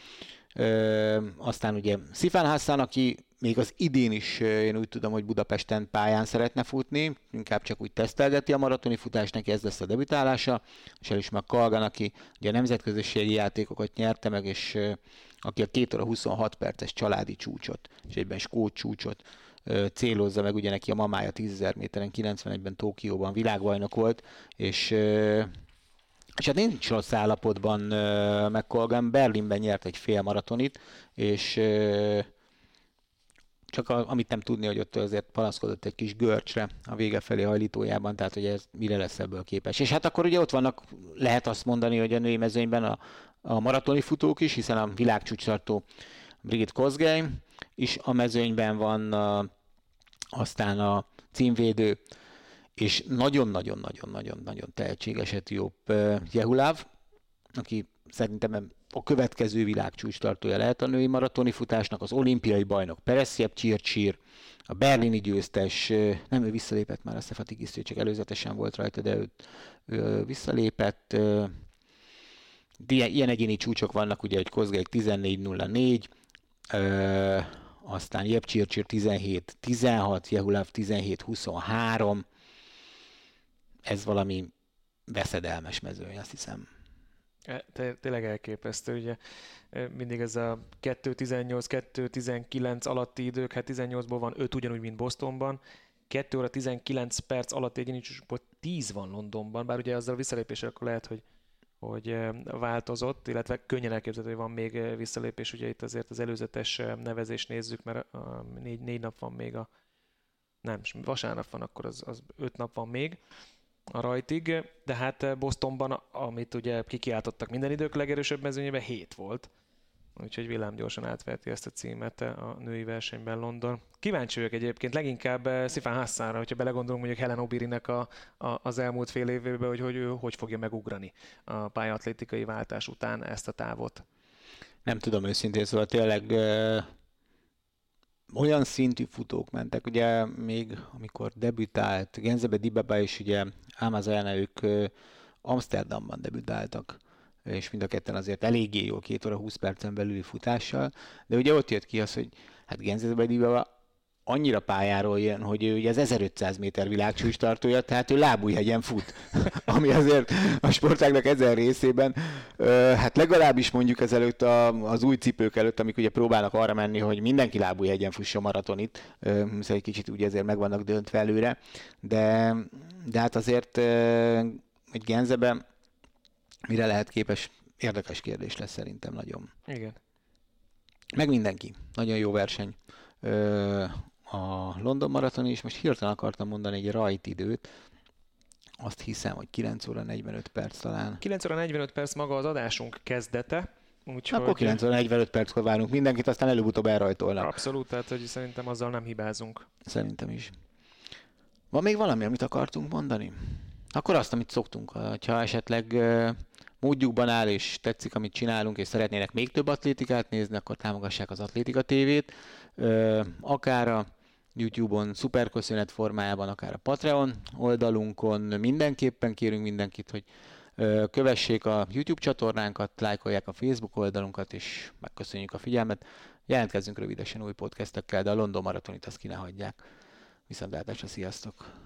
Aztán ugye Sifan Hassan, aki még az idén is én úgy tudom, hogy Budapesten pályán szeretne futni, inkább csak úgy tesztelgeti a maratoni futást, neki ez lesz a debütálása, és el is meg Kalgan, aki ugye a nemzetközösségi játékokat nyerte meg, és aki a 2 óra 26 perces családi csúcsot, és egyben skót csúcsot célozza meg, ugye neki a mamája 10.000 méteren 91-ben Tokióban világbajnok volt, és és hát nincs rossz állapotban meg Colgan, Berlinben nyert egy fél maratonit, és csak a, amit nem tudni, hogy ott azért panaszkodott egy kis görcsre a vége felé hajlítójában, tehát hogy ez mire lesz ebből képes. És hát akkor ugye ott vannak, lehet azt mondani, hogy a női mezőnyben a, a maratoni futók is, hiszen a világcsúcsartó Brigitte Kozgely is a mezőnyben van, a, aztán a címvédő, és nagyon-nagyon-nagyon-nagyon-nagyon tehetséges etióp Jehuláv, aki szerintem a következő világcsúcs tartója lehet a női maratoni futásnak, az olimpiai bajnok Pereszjebb Csircsír, a berlini győztes, nem ő visszalépett már a Szefatigisztő, csak előzetesen volt rajta, de ő, ő visszalépett. Ilyen, egyéni csúcsok vannak, ugye, hogy Kozgeik 14.04, aztán Jeb Csircsír 17.16, Jehuláv 17.23, ez valami veszedelmes mezőny, azt hiszem. E, tényleg elképesztő, ugye? Mindig ez a 2.18-2.19 alatti idők, hát 18-ból van 5 ugyanúgy, mint Bostonban, 2 óra 19 perc alatt egyenlítősból 10 van Londonban, bár ugye azzal a visszalépéssel akkor lehet, hogy, hogy változott, illetve könnyen elképzelhető, hogy van még visszalépés, ugye itt azért az előzetes nevezést nézzük, mert négy, négy nap van még a nem, vasárnap van, akkor az, az öt nap van még a rajtig, de hát Bostonban, amit ugye kikiáltottak minden idők legerősebb mezőnyében, 7 volt. Úgyhogy villám gyorsan átverti ezt a címet a női versenyben London. Kíváncsi vagyok egyébként leginkább Szifán Hassanra, hogyha belegondolunk mondjuk Helen Obirinek a, a, az elmúlt fél évében, hogy, hogy ő hogy fogja megugrani a pályaatlétikai váltás után ezt a távot. Nem tudom őszintén, szóval tényleg olyan szintű futók mentek, ugye még amikor debütált Genzebe Dibaba és ugye Amazon ők Amsterdamban debütáltak és mind a ketten azért eléggé jó, két óra 20 percen belüli futással, de ugye ott jött ki az, hogy hát Genzebe Dibaba annyira pályáról jön, hogy ő ugye az 1500 méter világcsúcs tartója, tehát ő lábújhegyen fut, ami azért a sportágnak ezen részében, hát legalábbis mondjuk ezelőtt a, az új cipők előtt, amik ugye próbálnak arra menni, hogy mindenki lábújhegyen fussa maratonit, szóval egy kicsit ugye azért meg vannak döntve előre, de, de hát azért egy Genzebe mire lehet képes, érdekes kérdés lesz szerintem nagyon. Igen. Meg mindenki. Nagyon jó verseny a London Marathon is, most hirtelen akartam mondani egy rajt időt, azt hiszem, hogy 9 óra 45 perc talán. 9 óra 45 perc maga az adásunk kezdete, Úgyhogy... Akkor 9 óra 45 perckor várunk mindenkit, aztán előbb-utóbb elrajtolnak. Abszolút, tehát hogy szerintem azzal nem hibázunk. Szerintem is. Van még valami, amit akartunk mondani? Akkor azt, amit szoktunk, ha esetleg módjukban áll, és tetszik, amit csinálunk, és szeretnének még több atlétikát nézni, akkor támogassák az Atlétika TV-t, akár a YouTube-on szuperköszönet formájában, akár a Patreon oldalunkon. Mindenképpen kérünk mindenkit, hogy kövessék a YouTube csatornánkat, lájkolják a Facebook oldalunkat, és megköszönjük a figyelmet. Jelentkezzünk rövidesen új podcastekkel, de a London Maratonit azt ki ne hagyják. Viszontlátásra, sziasztok!